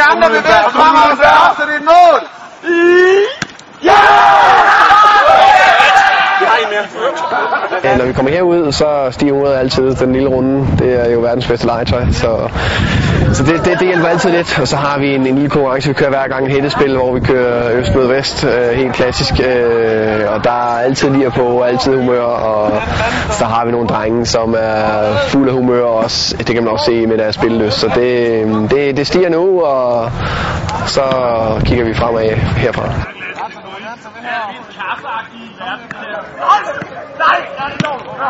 يا عم ببيت في عصر النور Ja, når vi kommer herud, så stiger uret altid den lille runde. Det er jo verdens bedste legetøj, så, så det, det, det hjælper altid lidt. Og så har vi en, en lille konkurrence, vi kører hver gang et hættespil, hvor vi kører øst mod vest, øh, helt klassisk. Øh, og der er altid lige på, altid humør, og så har vi nogle drenge, som er fuld af humør også. Det kan man også se med deres spillelyst. Så det, det, det stiger nu, og så kigger vi fremad herfra. Ja,